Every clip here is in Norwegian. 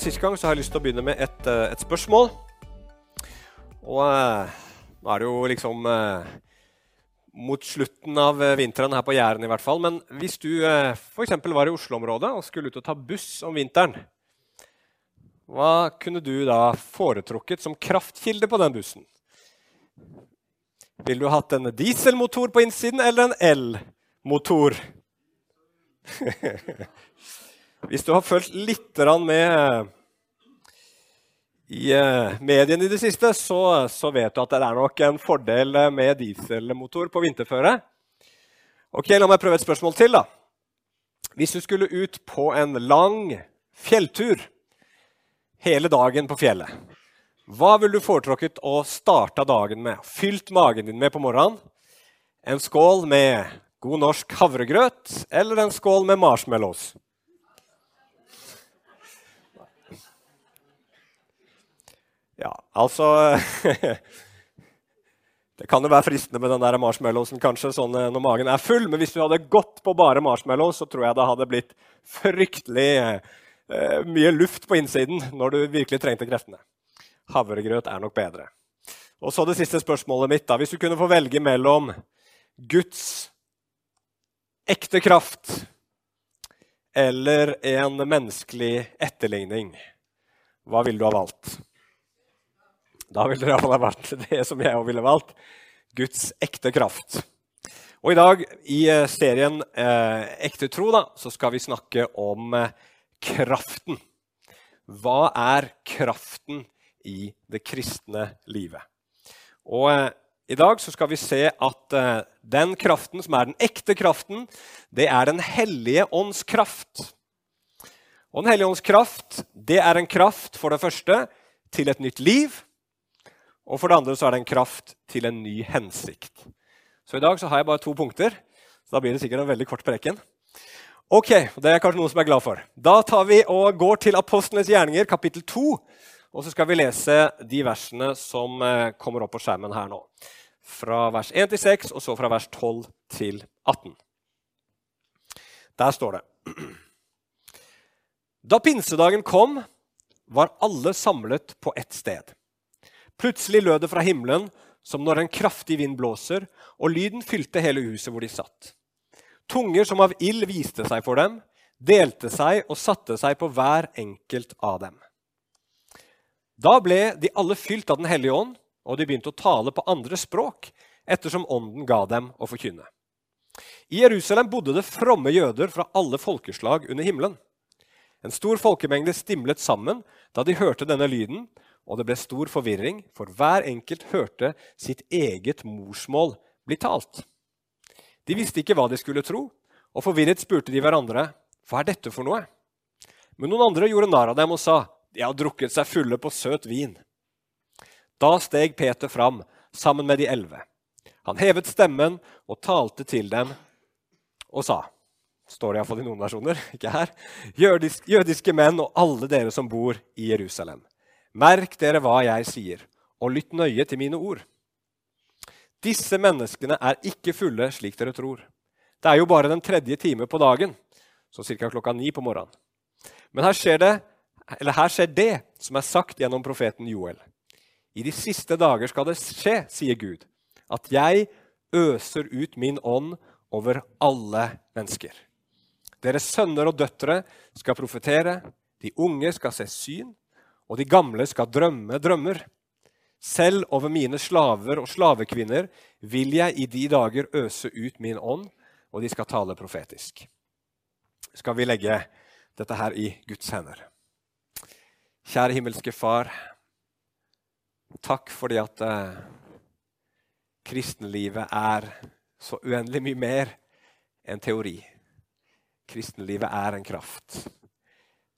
Sist gang så har jeg lyst til å begynne med et, uh, et spørsmål. Og uh, nå er det jo liksom mot slutten av vinteren her på Jæren i hvert fall. Men hvis du f.eks. var i Oslo-området og skulle ut og ta buss om vinteren, hva kunne du da foretrukket som kraftkilde på den bussen? Ville du hatt en dieselmotor på innsiden eller en elmotor? Hvis du har fulgt litt med i eh, mediene i det siste, så, så, vet du at det er nok en fordel med dieselmotor på vinterføre. Ok, La meg prøve et spørsmål til. da. Hvis du skulle ut på en lang fjelltur hele dagen på fjellet, hva ville du foretrukket å starte dagen med? Fylt magen din med på morgenen? En skål med god norsk havregrøt eller en skål med marshmallows? Ja, altså Det kan jo være fristende med den der marshmallowsen kanskje, sånn eh, når magen er full, men hvis du hadde gått på bare marshmallows, så tror jeg det hadde blitt fryktelig eh, mye luft på innsiden når du virkelig trengte kreftene. Havregrøt er nok bedre. Og så det siste spørsmålet mitt. da. Hvis du kunne få velge mellom Guds ekte kraft eller en menneskelig etterligning, hva ville du ha valgt? Da ville det iallfall vært det som jeg òg ville valgt. Guds ekte kraft. Og I dag i eh, serien eh, Ekte tro da, så skal vi snakke om eh, kraften. Hva er kraften i det kristne livet? Og eh, I dag så skal vi se at eh, den kraften som er den ekte kraften, det er Den hellige ånds kraft. Og Den hellige ånds kraft det er en kraft for det første til et nytt liv. Og for det andre så er det en kraft til en ny hensikt. Så i dag så har jeg bare to punkter, så da blir det sikkert en veldig kort preken. Ok, Det er kanskje noen som er glad for. Da tar vi og går til Apostlenes gjerninger, kapittel 2. Og så skal vi lese de versene som eh, kommer opp på skjermen her nå. Fra vers 1 til 6, og så fra vers 12 til 18. Der står det Da pinsedagen kom, var alle samlet på ett sted. Plutselig lød det fra himmelen som når en kraftig vind blåser, og lyden fylte hele huset hvor de satt. Tunger som av ild viste seg for dem, delte seg og satte seg på hver enkelt av dem. Da ble de alle fylt av Den hellige ånd, og de begynte å tale på andre språk, ettersom ånden ga dem å forkynne. I Jerusalem bodde det fromme jøder fra alle folkeslag under himmelen. En stor folkemengde stimlet sammen da de hørte denne lyden, og det ble stor forvirring, for hver enkelt hørte sitt eget morsmål bli talt. De visste ikke hva de skulle tro, og forvirret spurte de hverandre hva er dette for noe. Men noen andre gjorde narr av dem og sa de har drukket seg fulle på søt vin. Da steg Peter fram sammen med de elleve. Han hevet stemmen og talte til dem og sa står det iallfall i noen versjoner, ikke her, jødiske menn og alle dere som bor i Jerusalem. Merk dere hva jeg sier, og lytt nøye til mine ord. Disse menneskene er ikke fulle slik dere tror. Det er jo bare den tredje time på dagen, så ca. klokka ni på morgenen. Men her skjer, det, her skjer det som er sagt gjennom profeten Joel. I de siste dager skal det skje, sier Gud, at jeg øser ut min ånd over alle mennesker. Deres sønner og døtre skal profetere, de unge skal se syn, og de gamle skal drømme drømmer. Selv over mine slaver og slavekvinner vil jeg i de dager øse ut min ånd, og de skal tale profetisk. Skal vi legge dette her i Guds hender? Kjære himmelske Far. Takk fordi at eh, kristenlivet er så uendelig mye mer enn teori. Kristenlivet er en kraft.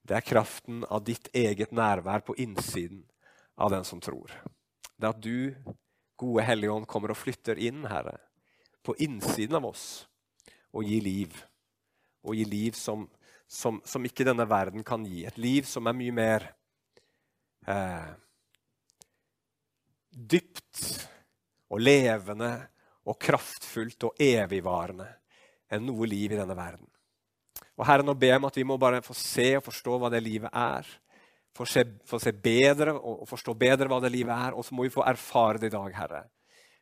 Det er kraften av ditt eget nærvær på innsiden av den som tror. Det er at du, gode Hellige Ånd, kommer og flytter inn, Herre, på innsiden av oss og gir liv. Og gir liv som, som, som ikke denne verden kan gi. Et liv som er mye mer eh, dypt og levende og kraftfullt og evigvarende enn noe liv i denne verden. Og Herre, nå ber jeg om at vi må bare få se og forstå hva det livet er. Få se, få se bedre og forstå bedre hva det livet er. Og så må vi få erfare det i dag, Herre.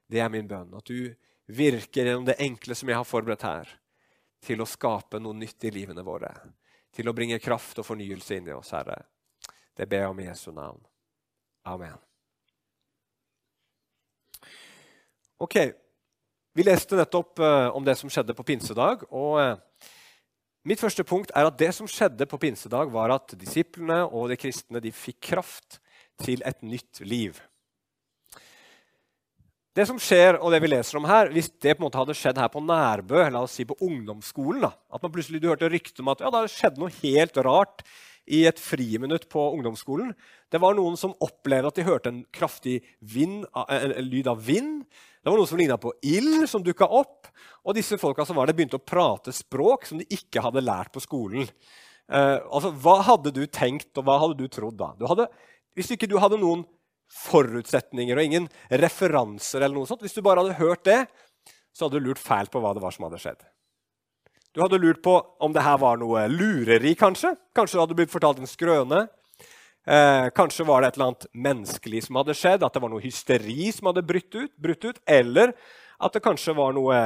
Det er min bønn. At du virker gjennom det enkle som jeg har forberedt her, til å skape noe nytt i livene våre. Til å bringe kraft og fornyelse inn i oss, Herre. Det ber jeg om i Jesu navn. Amen. Ok, Vi leste nettopp uh, om det som skjedde på pinsedag. og uh, Mitt første punkt er at det som skjedde på pinsedag, var at disiplene og de kristne de fikk kraft til et nytt liv. Det som skjer, og det vi leser om her, Hvis det på en måte hadde skjedd her på Nærbø, la oss si på ungdomsskolen, da, at man plutselig hørte rykte om at ja, det skjedde noe helt rart i et friminutt på ungdomsskolen. Det var noen som opplevde at de hørte en kraftig vind, en lyd av vind. Det var noe som ligna på ild, som dukka opp. Og disse folka som var der, begynte å prate språk som de ikke hadde lært på skolen. Eh, altså, Hva hadde du tenkt, og hva hadde du trodd da? Du hadde, hvis ikke du hadde noen forutsetninger og ingen referanser, eller noe sånt, hvis du bare hadde hørt det, så hadde du lurt fælt på hva det var som hadde skjedd. Du hadde lurt på om det her var noe lureri, kanskje. Kanskje du hadde blitt fortalt en skrøne. Eh, kanskje var det et eller annet menneskelig som hadde skjedd, at det var noe hysteri som hadde brutt ut, brutt ut eller at det kanskje var noe,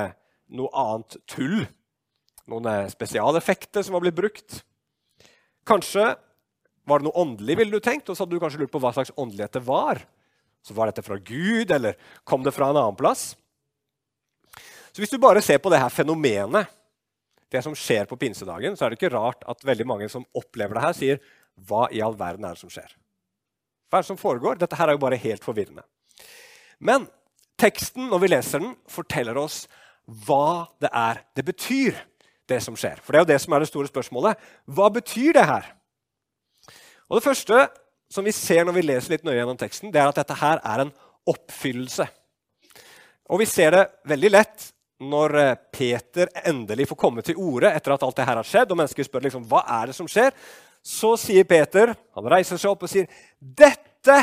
noe annet tull. Noen eh, spesialeffekter som var blitt brukt. Kanskje var det noe åndelig, ville du tenkt, og så hadde du kanskje lurt på hva slags åndelighet det var. Så Var dette fra Gud, eller kom det fra en annen plass? Så Hvis du bare ser på det her fenomenet, det som skjer på pinsedagen, så er det ikke rart at veldig mange som opplever det her, sier hva i all verden er det som skjer? Hva er det som foregår? Dette her er jo bare helt forvirrende. Men teksten, når vi leser den, forteller oss hva det er det betyr, det som skjer. For det er jo det som er det store spørsmålet. Hva betyr det her? Og Det første som vi ser når vi leser litt nøye gjennom teksten, det er at dette her er en oppfyllelse. Og vi ser det veldig lett når eh, Peter endelig får komme til orde etter at alt det her har skjedd, og mennesker spør liksom, hva er det som skjer, så sier Peter han reiser seg opp og sier, 'Dette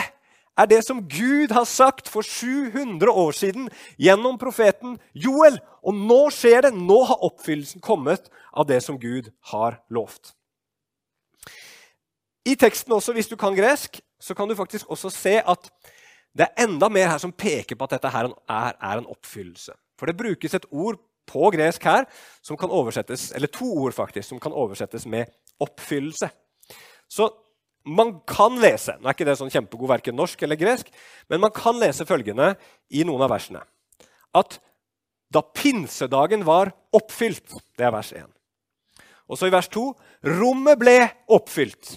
er det som Gud har sagt for 700 år siden gjennom profeten Joel.' Og nå skjer det. Nå har oppfyllelsen kommet av det som Gud har lovt. I teksten også, hvis du kan gresk, så kan du faktisk også se at det er enda mer her som peker på at dette her er, er en oppfyllelse. For det brukes et ord på gresk her som kan oversettes, eller to ord faktisk, som kan oversettes med oppfyllelse. Så man kan lese Nå er ikke det sånn kjempegod verken norsk eller gresk, men man kan lese følgende i noen av versene. At da pinsedagen var oppfylt Det er vers 1. Og så i vers 2 rommet ble oppfylt.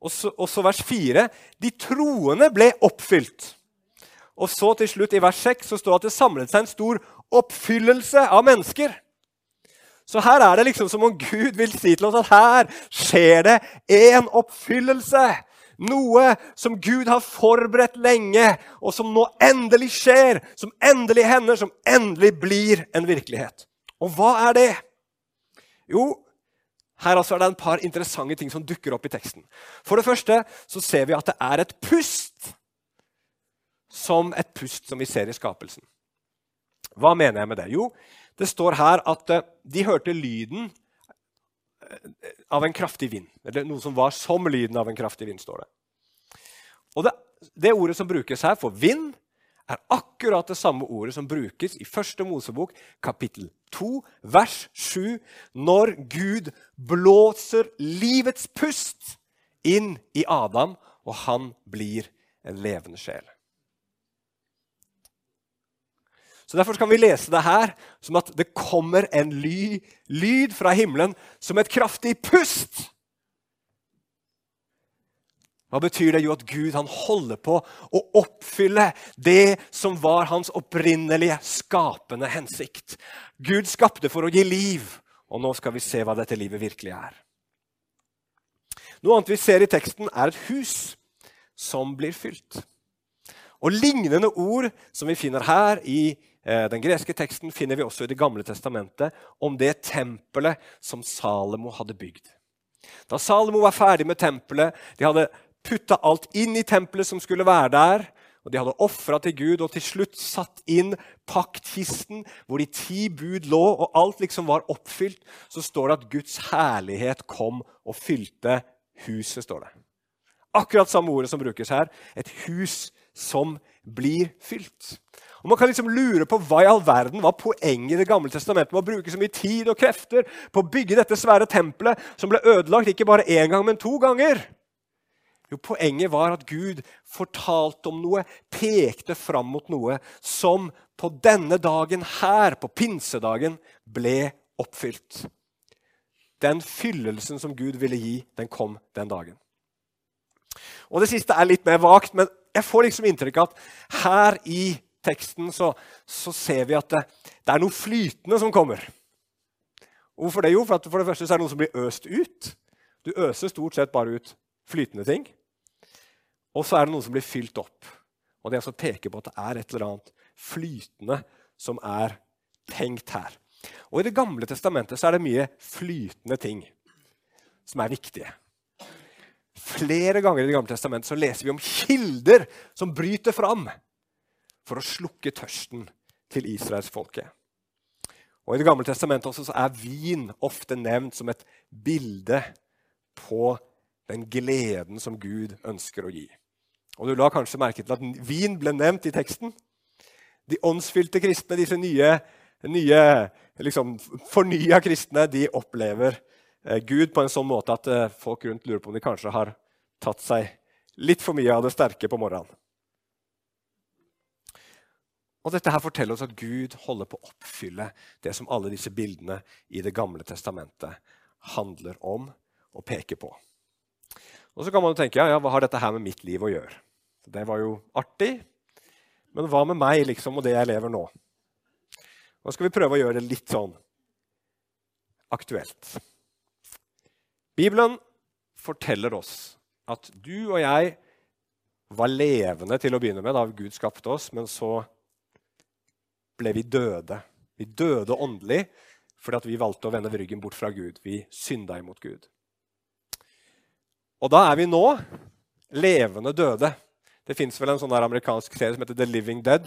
Og så, og så vers 4 de troende ble oppfylt. Og så til slutt i vers 6 så står det at det samlet seg en stor oppfyllelse av mennesker. Så her er det liksom som om Gud vil si til oss at her skjer det en oppfyllelse. Noe som Gud har forberedt lenge, og som nå endelig skjer. Som endelig hender, som endelig blir en virkelighet. Og hva er det? Jo, her altså er det en par interessante ting som dukker opp i teksten. For det første så ser vi at det er et pust. Som et pust som vi ser i skapelsen. Hva mener jeg med det? Jo, det står her at eh, de hørte lyden eh, av en kraftig vind. Eller noe som var som lyden av en kraftig vind. står det. Og det, det ordet som brukes her for vind, er akkurat det samme ordet som brukes i første Mosebok, kapittel 2, vers 7, når Gud blåser livets pust inn i Adam, og han blir en levende sjel. Så Derfor kan vi lese det her som at det kommer en ly, lyd fra himmelen som et kraftig pust. Hva betyr det? Jo, at Gud han holder på å oppfylle det som var hans opprinnelige skapende hensikt. Gud skapte for å gi liv, og nå skal vi se hva dette livet virkelig er. Noe annet vi ser i teksten, er et hus som blir fylt. Og Lignende ord som vi finner her i den greske teksten finner vi også i Det gamle testamentet om det tempelet som Salomo hadde bygd. Da Salomo var ferdig med tempelet, de hadde putta alt inn i tempelet som skulle være der, Og De hadde ofra til Gud og til slutt satt inn paktkisten hvor de ti bud lå, og alt liksom var oppfylt. Så står det at Guds herlighet kom og fylte huset. står det. Akkurat samme ordet som brukes her. Et hus som blir fylt. Og Man kan liksom lure på hva i all verden var poenget i Det gamle testamentet med å bruke så mye tid og krefter på å bygge dette svære tempelet, som ble ødelagt ikke bare én gang, men to ganger. Jo, Poenget var at Gud fortalte om noe, pekte fram mot noe som på denne dagen her, på pinsedagen, ble oppfylt. Den fyllelsen som Gud ville gi, den kom den dagen. Og Det siste er litt mer vagt, men jeg får liksom inntrykk av at her i teksten så, så ser vi at det, det, er noe flytende som kommer. Hvorfor det? Jo, for, for det første så er det noe som blir øst ut. Du øser stort sett bare ut flytende ting. Og så er det noe som blir fylt opp. Og det er altså peker på at det er et eller annet flytende som er tenkt her. Og I Det gamle testamentet så er det mye flytende ting som er viktige. Flere ganger i Det gamle testamentet så leser vi om kilder som bryter fram for å slukke tørsten til israelsfolket. Og I Det gamle testamentet også så er vin ofte nevnt som et bilde på den gleden som Gud ønsker å gi. Og Du la kanskje merke til at vin ble nevnt i teksten. De åndsfylte kristne, disse nye, nye liksom, fornya kristne, de opplever Gud på en sånn måte at eh, folk rundt lurer på om de kanskje har tatt seg litt for mye av det sterke på morgenen. Og Dette her forteller oss at Gud holder på å oppfylle det som alle disse bildene i Det gamle testamentet handler om og peker på. Og Så kan man jo tenke ja, ja, hva har dette her med mitt liv å gjøre? Det var jo artig. Men hva med meg liksom, og det jeg lever nå? Nå skal vi prøve å gjøre det litt sånn aktuelt. Bibelen forteller oss at du og jeg var levende til å begynne med da Gud skapte oss, men så ble vi døde. Vi døde åndelig fordi vi valgte å vende ryggen bort fra Gud. Vi synda imot Gud. Og da er vi nå levende døde. Det fins vel en sånn amerikansk serie som heter The Living Dead.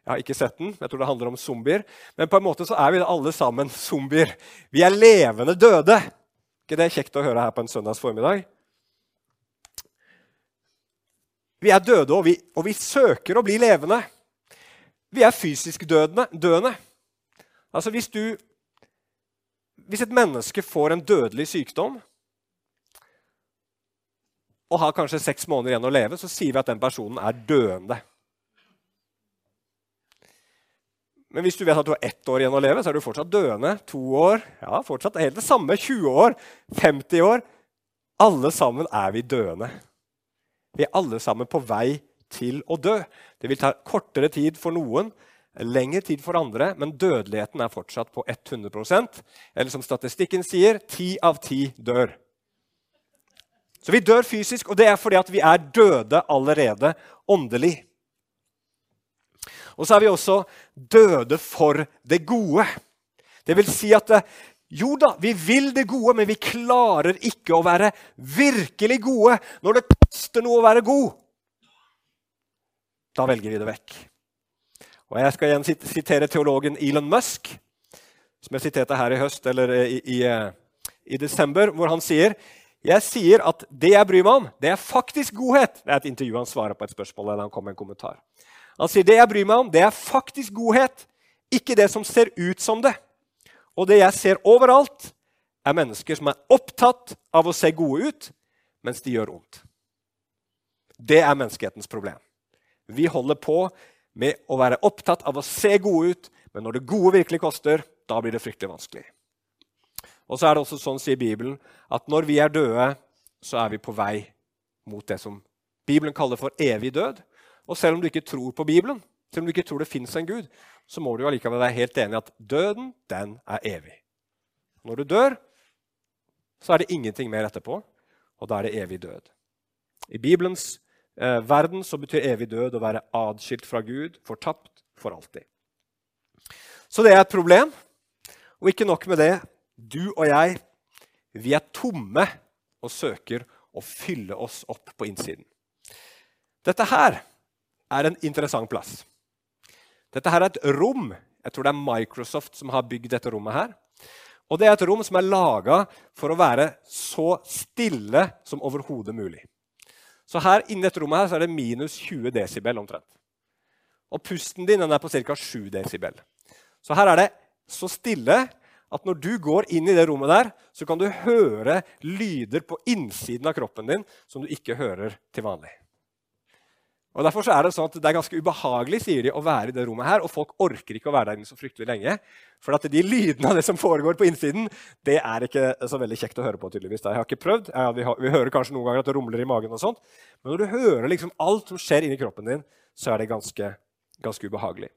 Jeg har ikke sett den. Jeg tror det handler om zombier. Men på en måte så er vi alle sammen zombier. Vi er levende døde. Ikke det er kjekt å høre her på en søndags formiddag? Vi er døde, og vi, og vi søker å bli levende. Vi er fysisk dødende, døende. Altså hvis, du, hvis et menneske får en dødelig sykdom, og har kanskje seks måneder igjen å leve, så sier vi at den personen er døende. Men hvis du vet at du har ett år igjen å leve, så er du fortsatt døende. To år, ja, fortsatt helt det samme. 20 år, 50 år. Alle sammen er vi døende. Vi er alle sammen på vei til å dø. Det vil ta kortere tid for noen, lengre tid for andre, men dødeligheten er fortsatt på 100% Eller som statistikken sier, ti av ti dør. Så vi dør fysisk, og det er fordi vi er døde allerede åndelig. Og så er vi også døde for det gode. Det vil si at jo da, vi vil det gode, men vi klarer ikke å være virkelig gode når det koster noe å være god. Da velger vi det vekk. Og Jeg skal igjen sitere teologen Elon Musk, som jeg siterte her i høst eller i, i, i desember, hvor han sier jeg sier at det jeg bryr meg om, det er faktisk godhet. Det er et intervju han svarer på et spørsmål. eller han kom med en kommentar. Han sier det jeg bryr meg om, det er faktisk godhet, ikke det som ser ut som det. Og det jeg ser overalt, er mennesker som er opptatt av å se gode ut, mens de gjør ondt. Det er menneskehetens problem. Vi holder på med å være opptatt av å se gode ut, men når det gode virkelig koster, da blir det fryktelig vanskelig. Og så er det også sånn, sier Bibelen, at når vi er døde, så er vi på vei mot det som Bibelen kaller for evig død. Og selv om du ikke tror på Bibelen, selv om du ikke tror det fins en Gud, så må du allikevel være helt enig i at døden, den er evig. Når du dør, så er det ingenting mer etterpå, og da er det evig død. I Bibelens eh, verden så betyr evig død å være adskilt fra Gud, fortapt for alltid. Så det er et problem. Og ikke nok med det, du og jeg, vi er tomme og søker å fylle oss opp på innsiden. Dette her er en interessant plass. Dette her er et rom. Jeg tror det er Microsoft som har bygd dette rommet. her. Og Det er et rom som er laga for å være så stille som overhodet mulig. Så her Inni dette rommet her, er det minus 20 desibel omtrent. Og pusten din er på ca. 7 desibel. Så her er det så stille at når du går inn i det rommet der, så kan du høre lyder på innsiden av kroppen din som du ikke hører til vanlig. Og Derfor er det sånn at det er ganske ubehagelig sier de, å være i det rommet her, og folk orker ikke å være der inne så fryktelig lenge. For at de lydene av det som foregår på innsiden, det er ikke så veldig kjekt å høre på. tydeligvis. Jeg har ikke prøvd. Ja, vi, har, vi, hører kanskje noen ganger at det rumler i magen, og sånt. men når du hører liksom alt som skjer inni kroppen din, så er det ganske, ganske ubehagelig.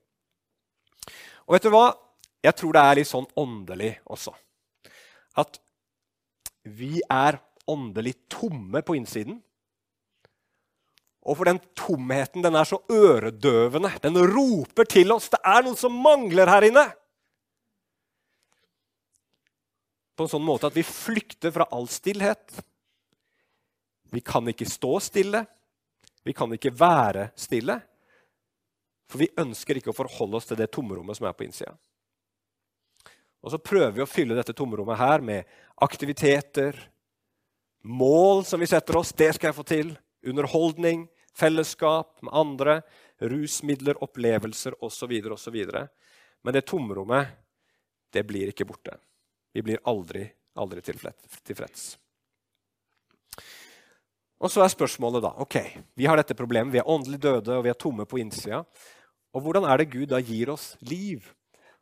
Og vet du hva? Jeg tror det er litt sånn åndelig også. At vi er åndelig tomme på innsiden. Og for den tomheten den er så øredøvende. Den roper til oss. Det er noe som mangler her inne. På en sånn måte at vi flykter fra all stillhet. Vi kan ikke stå stille. Vi kan ikke være stille. For vi ønsker ikke å forholde oss til det tomrommet som er på innsida. Og så prøver vi å fylle dette tomrommet her med aktiviteter, mål som vi setter oss. Det skal jeg få til. Underholdning, fellesskap med andre, rusmidler, opplevelser osv. osv. Men det tomrommet, det blir ikke borte. Vi blir aldri, aldri tilfreds. Og så er spørsmålet da ok, Vi har dette problemet, vi er åndelig døde og vi er tomme på innsida. Og hvordan er det Gud da gir oss liv?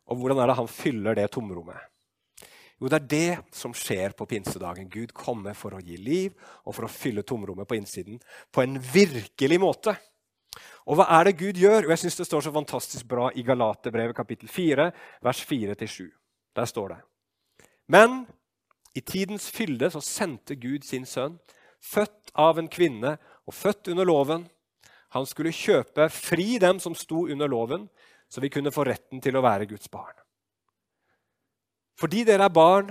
Og hvordan er det han fyller det tomrommet? Jo, det er det som skjer på pinsedagen. Gud kommer for å gi liv og for å fylle tomrommet på innsiden på en virkelig måte. Og hva er det Gud gjør? Og jeg synes Det står så fantastisk bra i Galaterbrevet kapittel 4, vers 4-7. Der står det. Men i tidens fylde så sendte Gud sin sønn, født av en kvinne og født under loven. Han skulle kjøpe fri dem som sto under loven, så vi kunne få retten til å være Guds barn. Fordi dere er barn,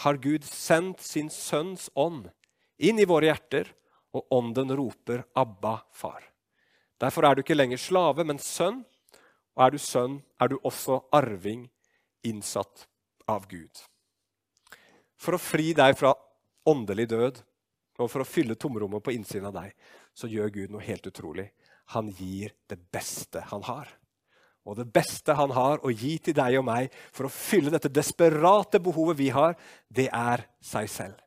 har Gud sendt sin sønns ånd inn i våre hjerter, og ånden roper 'Abba, far'. Derfor er du ikke lenger slave, men sønn. Og er du sønn, er du også arving, innsatt av Gud. For å fri deg fra åndelig død og for å fylle tomrommet på innsiden av deg, så gjør Gud noe helt utrolig. Han gir det beste han har og det beste han har å gi til deg og meg for å fylle dette desperate behovet vi har, det er seg selv.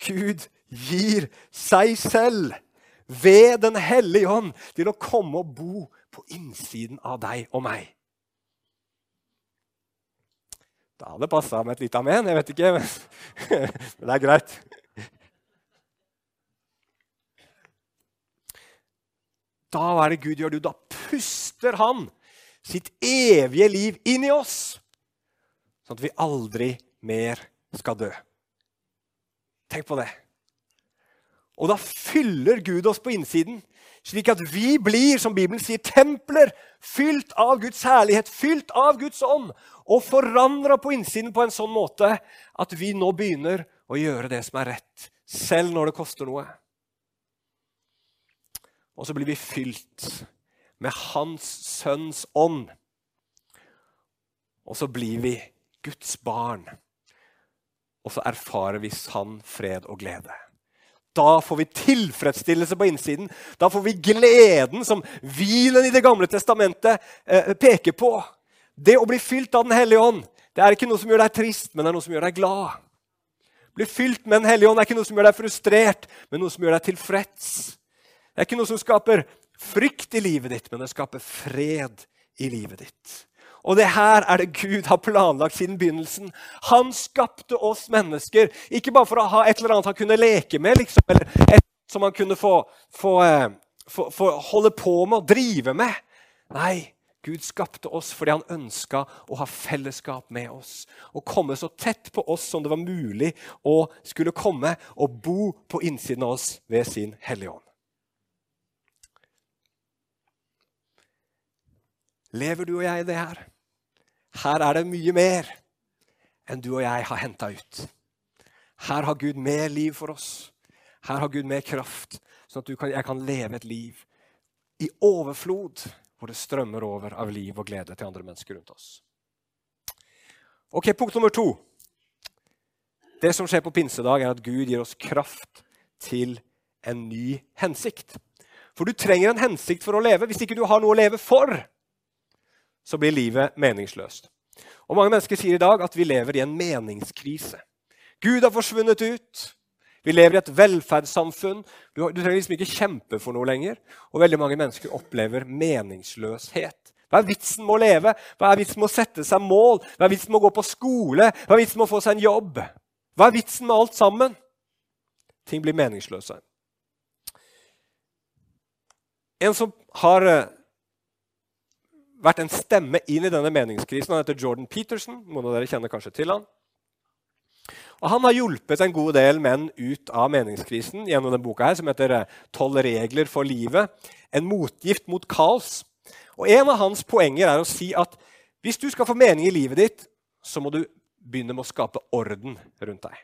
Gud gir seg selv ved Den hellige ånd til å komme og bo på innsiden av deg og meg. Da hadde det passa med et lite amen. Jeg vet ikke, men, men det er greit. Da er det Gud gjør? Du, da puster han sitt evige liv inn i oss, sånn at vi aldri mer skal dø. Tenk på det. Og da fyller Gud oss på innsiden, slik at vi blir, som Bibelen sier, templer fylt av Guds herlighet, fylt av Guds ånd, og forandra på innsiden på en sånn måte at vi nå begynner å gjøre det som er rett, selv når det koster noe. Og så blir vi fylt med Hans Sønns ånd. Og så blir vi Guds barn. Og så erfarer vi sann fred og glede. Da får vi tilfredsstillelse på innsiden. Da får vi gleden som hvilen i Det gamle testamentet eh, peker på. Det å bli fylt av Den hellige ånd det er ikke noe som gjør deg trist, men det er noe som gjør deg glad. Bli fylt med Den hellige ånd er ikke noe som gjør deg frustrert, men noe som gjør deg tilfreds. Det er ikke noe som skaper frykt i livet ditt, men det skaper fred i livet ditt. Og det her er det Gud har planlagt siden begynnelsen. Han skapte oss mennesker ikke bare for å ha et eller annet han kunne leke med, liksom, eller et som han kunne få, få, eh, få, få holde på med og drive med. Nei, Gud skapte oss fordi han ønska å ha fellesskap med oss. Å komme så tett på oss som det var mulig å skulle komme og bo på innsiden av oss ved sin Hellige Ånd. Lever du og jeg i det her. Her er det mye mer enn du og jeg har henta ut. Her har Gud mer liv for oss. Her har Gud mer kraft, sånn at kan, jeg kan leve et liv i overflod, hvor det strømmer over av liv og glede til andre mennesker rundt oss. Ok, Punkt nummer to. Det som skjer på pinsedag, er at Gud gir oss kraft til en ny hensikt. For du trenger en hensikt for å leve. Hvis ikke du har noe å leve for, så blir livet meningsløst. Og Mange mennesker sier i dag at vi lever i en meningskrise. Gud har forsvunnet ut. Vi lever i et velferdssamfunn. Du, du trenger liksom ikke kjempe for noe lenger. Og veldig mange mennesker opplever meningsløshet. Hva er vitsen med å leve? Hva er vitsen med å sette seg mål? Hva er vitsen med å gå på skole? Hva er vitsen med å få seg en jobb? Hva er vitsen med alt sammen? Ting blir meningsløse. En som har eh, vært en stemme inn i denne meningskrisen, han heter Jordan Peterson. Noen av dere kjenner kanskje til han. Og Han har hjulpet en god del menn ut av meningskrisen gjennom denne boka her, som heter eh, 'Tolv regler for livet'. En motgift mot kaos. Og En av hans poenger er å si at hvis du skal få mening i livet ditt, så må du begynne med å skape orden rundt deg.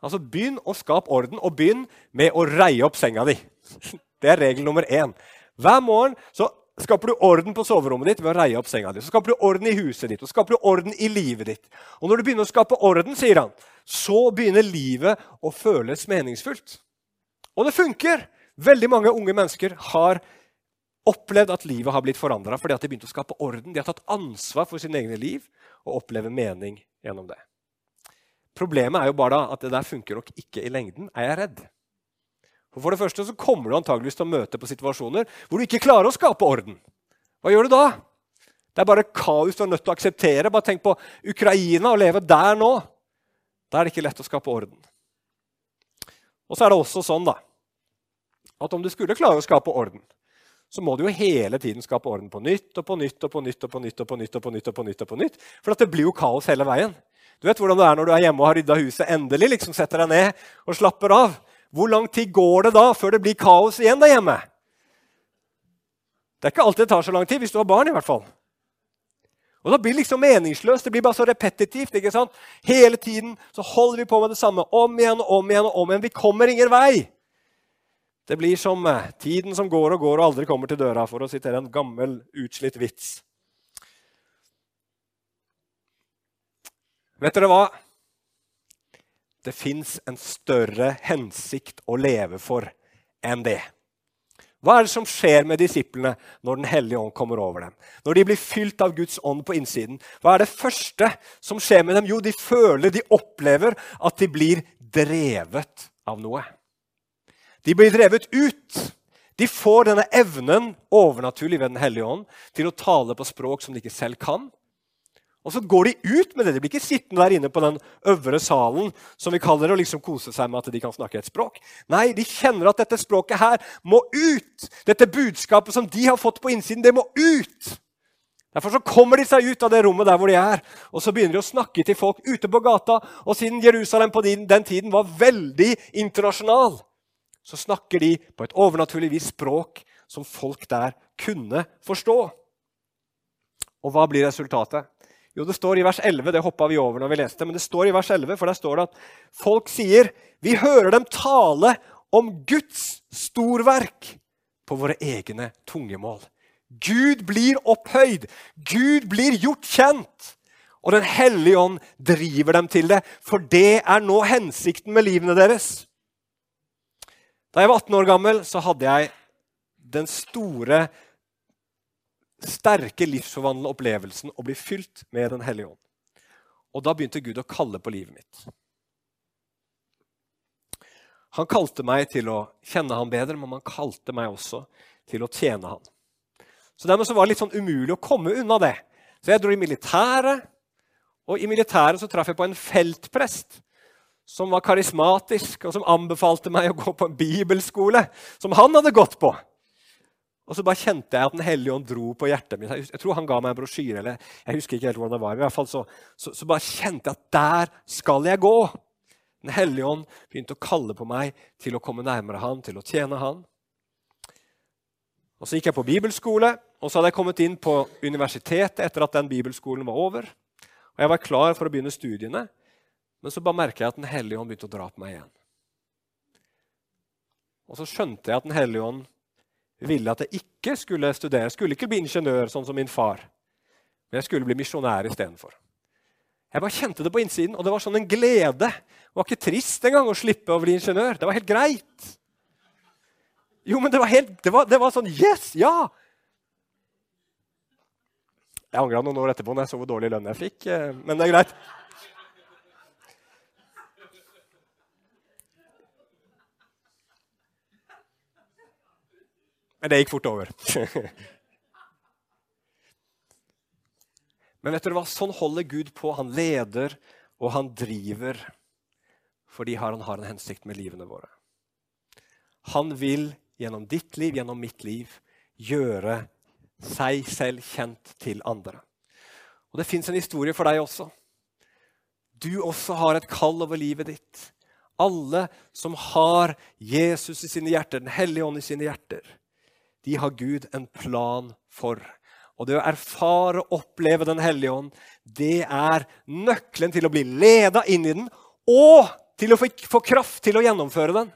Altså Begynn å skape orden, og begynn med å reie opp senga di. Det er regel nummer én. Hver morgen så skaper du orden på soverommet ditt ved å reie opp senga di. Så skaper du orden i huset ditt og skaper du orden i livet ditt. Og når du begynner å skape orden, sier han, så begynner livet å føles meningsfullt. Og det funker! Veldig mange unge mennesker har opplevd at livet har blitt forandra fordi at de begynte å skape orden. De har tatt ansvar for sine egne liv og opplever mening gjennom det. Problemet er jo bare da at det der funker nok ikke i lengden, er jeg redd. For, for det første så kommer du antageligvis til å møte på situasjoner hvor du ikke klarer å skape orden. Hva gjør du da? Det er bare kaos du er nødt til å akseptere. Bare tenk på Ukraina og leve der nå. Da er det ikke lett å skape orden. Og så er det også sånn da, at om du skulle klare å skape orden, så må du jo hele tiden skape orden på nytt og på nytt og på nytt. og på nytt og på nytt og på nytt og på nytt, og på nytt. For det blir jo kaos hele veien. Du vet hvordan det er når du er hjemme og har rydda huset. Endelig liksom setter deg ned og slapper av. Hvor lang tid går det da før det blir kaos igjen der hjemme? Det er ikke alltid det tar så lang tid, hvis du har barn. i hvert fall. Og Da blir det liksom meningsløst. Det blir bare så repetitivt. ikke sant? Hele tiden så holder vi på med det samme om igjen og om igjen. og om igjen. Vi kommer ingen vei. Det blir som eh, tiden som går og går og aldri kommer til døra, for å sitere en gammel, utslitt vits. Vet dere hva? Det fins en større hensikt å leve for enn det. Hva er det som skjer med disiplene når Den hellige ånd kommer over dem? Når de blir fylt av Guds ånd på innsiden, hva er det første som skjer med dem? Jo, de føler, de opplever at de blir drevet av noe. De blir drevet ut. De får denne evnen overnaturlig ved Den hellige ånd til å tale på språk som de ikke selv kan. Og så går de ut med det. De blir ikke sittende der inne på den øvre salen som vi kaller det, og liksom kose seg med at de kan snakke et språk. Nei, de kjenner at dette språket her må ut. Dette budskapet som de har fått på innsiden, det må ut. Derfor så kommer de seg ut av det rommet der hvor de er, og så begynner de å snakke til folk ute på gata. Og siden Jerusalem på den, den tiden var veldig internasjonal, så snakker de på et overnaturlig vis språk som folk der kunne forstå. Og hva blir resultatet? Jo, det står i vers 11, det hoppa vi over når vi leste, men det står i vers 11, for der står det at folk sier vi hører dem tale om Guds storverk på våre egne tungemål. Gud blir opphøyd. Gud blir gjort kjent. Og Den hellige ånd driver dem til det, for det er nå hensikten med livene deres. Da jeg var 18 år gammel, så hadde jeg den store, sterke, livsforvandlende opplevelsen å bli fylt med Den hellige ånd. Og da begynte Gud å kalle på livet mitt. Han kalte meg til å kjenne ham bedre, men han kalte meg også til å tjene ham. Så Dermed så var det litt sånn umulig å komme unna det. Så jeg dro i militæret, og i militæret så traff jeg på en feltprest som var karismatisk, og som anbefalte meg å gå på en bibelskole som han hadde gått på. Og så bare kjente jeg at Den hellige ånd dro på hjertet mitt. Jeg tror han ga meg en brosjyre. eller jeg husker ikke helt hvordan det var, i hvert fall så, så, så bare kjente jeg at der skal jeg gå. Den hellige ånd begynte å kalle på meg til å komme nærmere han, til å tjene han. Og Så gikk jeg på bibelskole, og så hadde jeg kommet inn på universitetet etter at den bibelskolen var over. Og Jeg var klar for å begynne studiene. Men så bare merka jeg at Den hellige ånd begynte å dra på meg igjen. Og så skjønte jeg at Den hellige ånd ville at jeg ikke skulle studere. Jeg skulle ikke bli ingeniør, sånn som min far. Men jeg skulle bli misjonær istedenfor. Jeg bare kjente det på innsiden, og det var sånn en glede. Det var ikke trist engang å slippe å bli ingeniør. Det var helt greit. Jo, men det var, helt, det var, det var sånn Yes! Ja! Jeg angra noen år etterpå når jeg så hvor dårlig lønn jeg fikk, eh, men det er greit. Men det gikk fort over. Men vet dere hva? sånn holder Gud på. Han leder, og han driver fordi han har en hensikt med livene våre. Han vil gjennom ditt liv, gjennom mitt liv, gjøre seg selv kjent til andre. Og Det fins en historie for deg også. Du også har et kall over livet ditt. Alle som har Jesus i sine hjerter, Den hellige ånd i sine hjerter, de har Gud en plan for. Og det å erfare og oppleve Den hellige ånd, det er nøkkelen til å bli leda inn i den, og til å få, kraft til å gjennomføre den.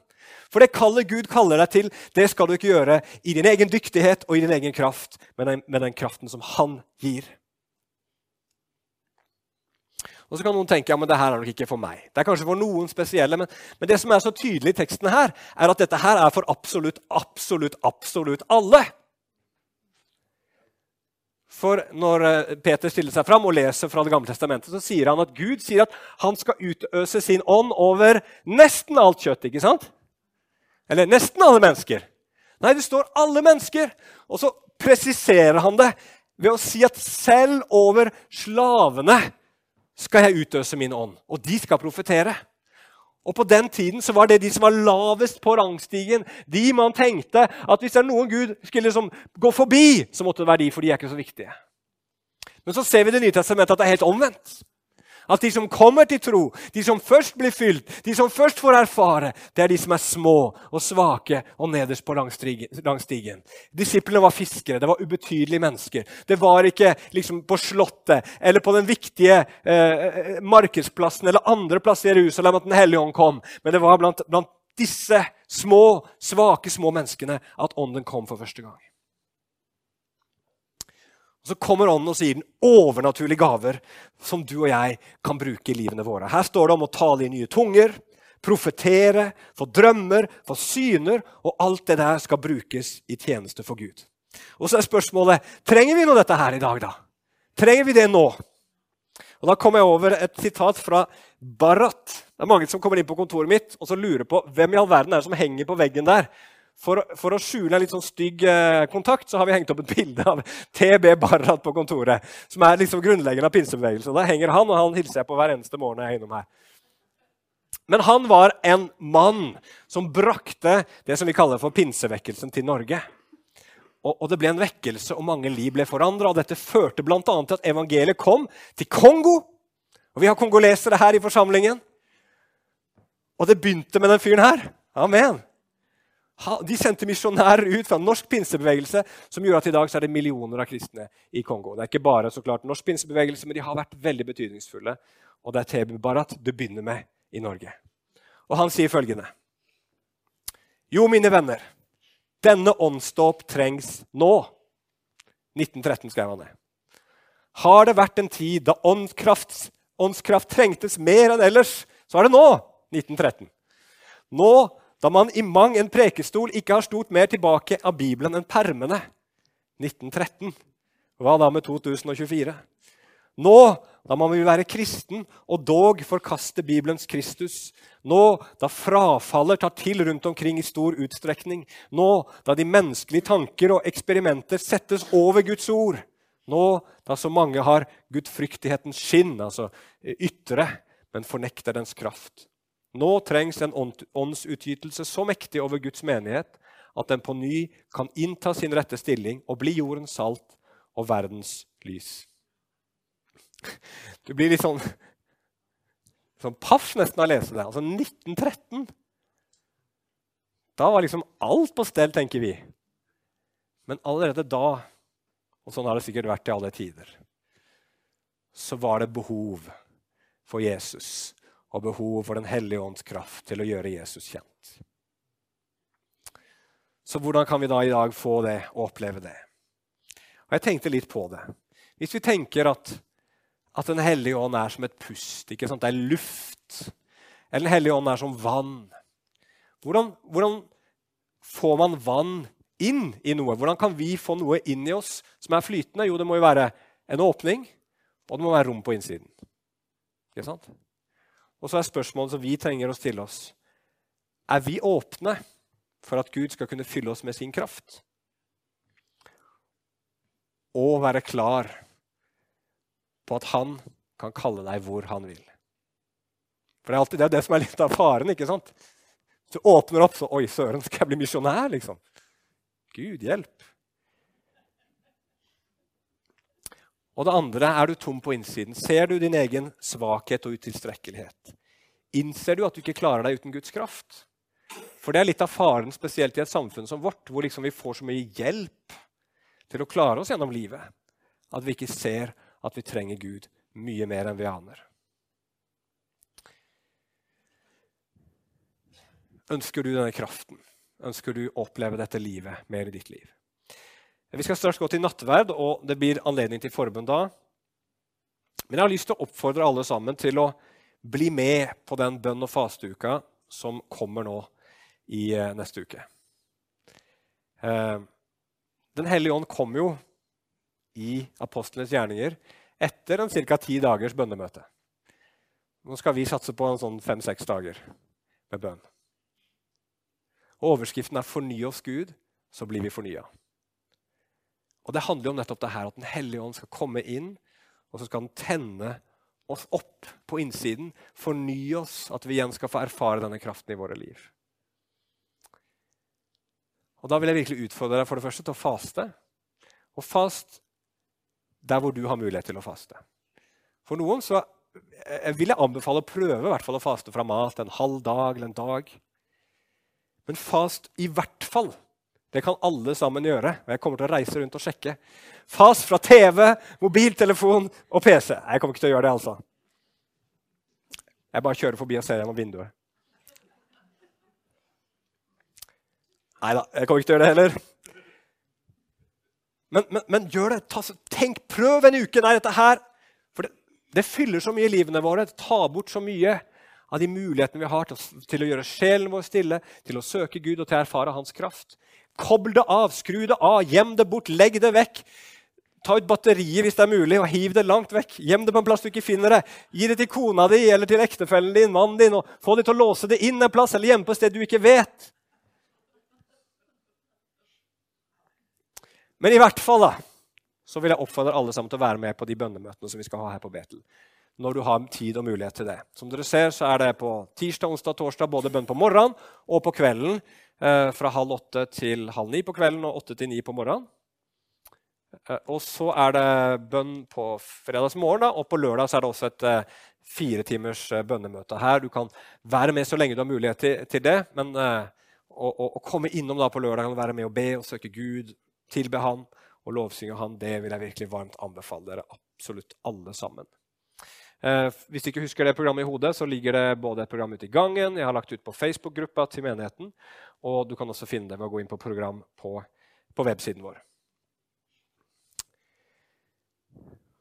For det kallet Gud kaller deg til, det skal du ikke gjøre i din egen dyktighet og i din egen kraft, men med den kraften som Han gir. Og så kan noen tenke ja, men det her er nok ikke for meg. Det er kanskje for noen spesielle, men, men det som er så tydelig i teksten her, er at dette her er for absolutt, absolutt, absolutt alle. For når eh, Peter stiller seg fram og leser fra Det gamle testamentet, så sier han at Gud sier at han skal utøse sin ånd over nesten alt kjøtt. ikke sant? Eller nesten alle mennesker. Nei, det står 'alle mennesker'. Og så presiserer han det ved å si at selv over slavene skal jeg utøse min ånd. Og de skal profetere. Og På den tiden så var det de som var lavest på rangstigen. De man tenkte at hvis det er noen Gud skulle liksom gå forbi, så måtte det være de, for de er ikke så viktige. Men så ser vi i Det nye testamentet at det er helt omvendt. At de som kommer til tro, de som først blir fylt, de som først får erfare, det er de som er små og svake og nederst på langs stigen. Disiplene var fiskere, det var ubetydelige mennesker. Det var ikke liksom på Slottet eller på den viktige eh, markedsplassen eller andre plasser i Jerusalem at Den hellige ånd kom, men det var blant, blant disse små, svake, små menneskene at ånden kom for første gang. Og Så kommer Ånden og sier den overnaturlige gaver som du og jeg kan bruke i livene våre. Her står det om å tale i nye tunger, profetere, få drømmer, få syner. Og alt det der skal brukes i tjeneste for Gud. Og så er spørsmålet trenger vi nå dette her i dag. da? Trenger vi det nå? Og Da kommer jeg over et sitat fra Barat. Det er Mange som kommer inn på kontoret mitt og så lurer på hvem i all verden er det som henger på veggen der. For, for, å skjule en litt sånn stygg eh, kontakt så har vi hengt opp et bilde av TB Barrat på kontoret. Som er liksom grunnleggeren av pinsebevegelsen. Da henger han, og han hilser jeg på hver eneste morgen jeg er innom her. Men han var en mann som brakte det som vi kaller for pinsevekkelsen til Norge. Og, og det ble en vekkelse, og mange liv ble forandra. Dette førte bl.a. til at evangeliet kom til Kongo. Og vi har kongolesere her i forsamlingen. Og det begynte med den fyren her. Amen. De sendte misjonærer ut fra norsk pinsebevegelse, som gjorde at i dag er det millioner av kristne i Kongo. Det er ikke bare så klart norsk pinsebevegelse, men de har vært veldig betydningsfulle. Og det er Tebu Barat du begynner med i Norge. Og han sier følgende Jo, mine venner, denne åndsdåp trengs nå. 1913 skrev han det. Har det vært en tid da åndskraft, åndskraft trengtes mer enn ellers, så er det nå. 1913. Nå da man i mang en prekestol ikke har stort mer tilbake av Bibelen enn permene. 1913. Hva da med 2024? Nå, da man vil være kristen og dog forkaste Bibelens Kristus. Nå, da frafallet tar til rundt omkring i stor utstrekning. Nå, da de menneskelige tanker og eksperimenter settes over Guds ord. Nå, da så mange har gudfryktighetens skinn, altså ytre, men fornekter dens kraft. Nå trengs en åndsutgytelse så mektig over Guds menighet at den på ny kan innta sin rette stilling og bli jordens salt og verdens lys. Du blir litt sånn, sånn paff nesten av å lese det. Altså 1913. Da var liksom alt på stell, tenker vi. Men allerede da, og sånn har det sikkert vært i alle tider, så var det behov for Jesus og behov for Den hellige ånds kraft til å gjøre Jesus kjent. Så hvordan kan vi da i dag få det og oppleve det? Og Jeg tenkte litt på det. Hvis vi tenker at, at Den hellige ånd er som et pust, ikke sant? det er luft, eller Den hellige ånd er som vann hvordan, hvordan får man vann inn i noe? Hvordan kan vi få noe inn i oss som er flytende? Jo, det må jo være en åpning, og det må være rom på innsiden. Ikke sant? Og så er spørsmålet som vi trenger å stille oss, er vi åpne for at Gud skal kunne fylle oss med sin kraft? Og være klar på at han kan kalle deg hvor han vil. For det er alltid det, det som er litt av faren. ikke sant? Du åpner opp, så Oi, søren, skal jeg bli misjonær? liksom? Gud, hjelp. Og det andre er du tom på innsiden. Ser du din egen svakhet og utilstrekkelighet? Innser du at du ikke klarer deg uten Guds kraft? For det er litt av faren, spesielt i et samfunn som vårt, hvor liksom vi får så mye hjelp til å klare oss gjennom livet, at vi ikke ser at vi trenger Gud mye mer enn vi aner. Ønsker du denne kraften? Ønsker du å oppleve dette livet mer i ditt liv? Vi skal straks gå til nattverd, og det blir anledning til forbund da. Men jeg har lyst til å oppfordre alle sammen til å bli med på den bønn- og fasteuka som kommer nå i eh, neste uke. Eh, den hellige ånd kom jo i apostlenes gjerninger etter en ca. ti dagers bønnemøte. Nå skal vi satse på en sånn fem-seks dager med bønn. Og Overskriften er 'Forny oss, Gud, så blir vi fornya'. Og Det handler om nettopp det her, at Den hellige ånd skal komme inn, og så skal den tenne oss opp på innsiden, fornye oss, at vi igjen skal få erfare denne kraften i våre liv. Og Da vil jeg virkelig utfordre deg for det første til å faste. Og fast der hvor du har mulighet til å faste. For noen så vil jeg anbefale å prøve i hvert fall å faste fra mat en halv dag eller en dag. Men fast i hvert fall. Det kan alle sammen gjøre. og Jeg kommer til å reise rundt og sjekke. Fast fra TV, mobiltelefon og PC. Jeg kommer ikke til å gjøre det, altså. Jeg bare kjører forbi og ser gjennom vinduet. Nei da, jeg kommer ikke til å gjøre det heller. Men, men, men gjør det. Ta, tenk, Prøv en uke. Nei, dette her For det, det, fyller så mye i livene våre. Det tar bort så mye av de mulighetene vi har til, til å gjøre sjelen vår stille, til å søke Gud og til å erfare Hans kraft. Kobl det av, skru det av, gjem det bort, legg det vekk. Ta ut batteriet hvis det er mulig, og hiv det langt vekk. Gjem det på en plass du ikke finner det. Gi det til kona di eller til ektefellen din, mannen din, og få dem til å låse det inn en plass eller hjemme på et sted du ikke vet. Men i hvert fall da, så vil jeg oppfordre alle sammen til å være med på de bønnemøtene som vi skal ha her på Betel. Når du har tid og mulighet til det. Som dere ser, så er det på tirsdag, onsdag, torsdag både bønn på morgenen og på kvelden. Eh, fra halv åtte til halv ni på kvelden og åtte til ni på morgenen. Eh, og så er det bønn på fredagsmorgen, og på lørdag er det også et eh, fire timers bønnemøte her. Du kan være med så lenge du har mulighet til, det. Men å, å, komme innom da på lørdag kan være med og be og søke Gud tilbe Han og lovsynge Han, det vil jeg virkelig varmt anbefale dere absolutt alle sammen. Eh, hvis du ikke husker det programmet i hodet, så ligger det både et program ute i gangen, jeg har lagt ut på Facebook-gruppa til menigheten, og du kan også finne det ved å gå inn på program på, på websiden vår.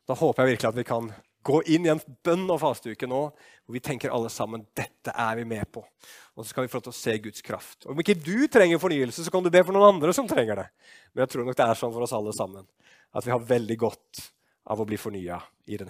Da håper jeg virkelig at vi kan gå inn i en bønn- og fasteuke nå hvor vi tenker alle sammen dette er vi med på. Og så skal vi få lov til å se Guds kraft. Og Om ikke du trenger fornyelse, så kan du be for noen andre som trenger det. Men jeg tror nok det er sånn for oss alle sammen at vi har veldig godt av å bli fornya i Den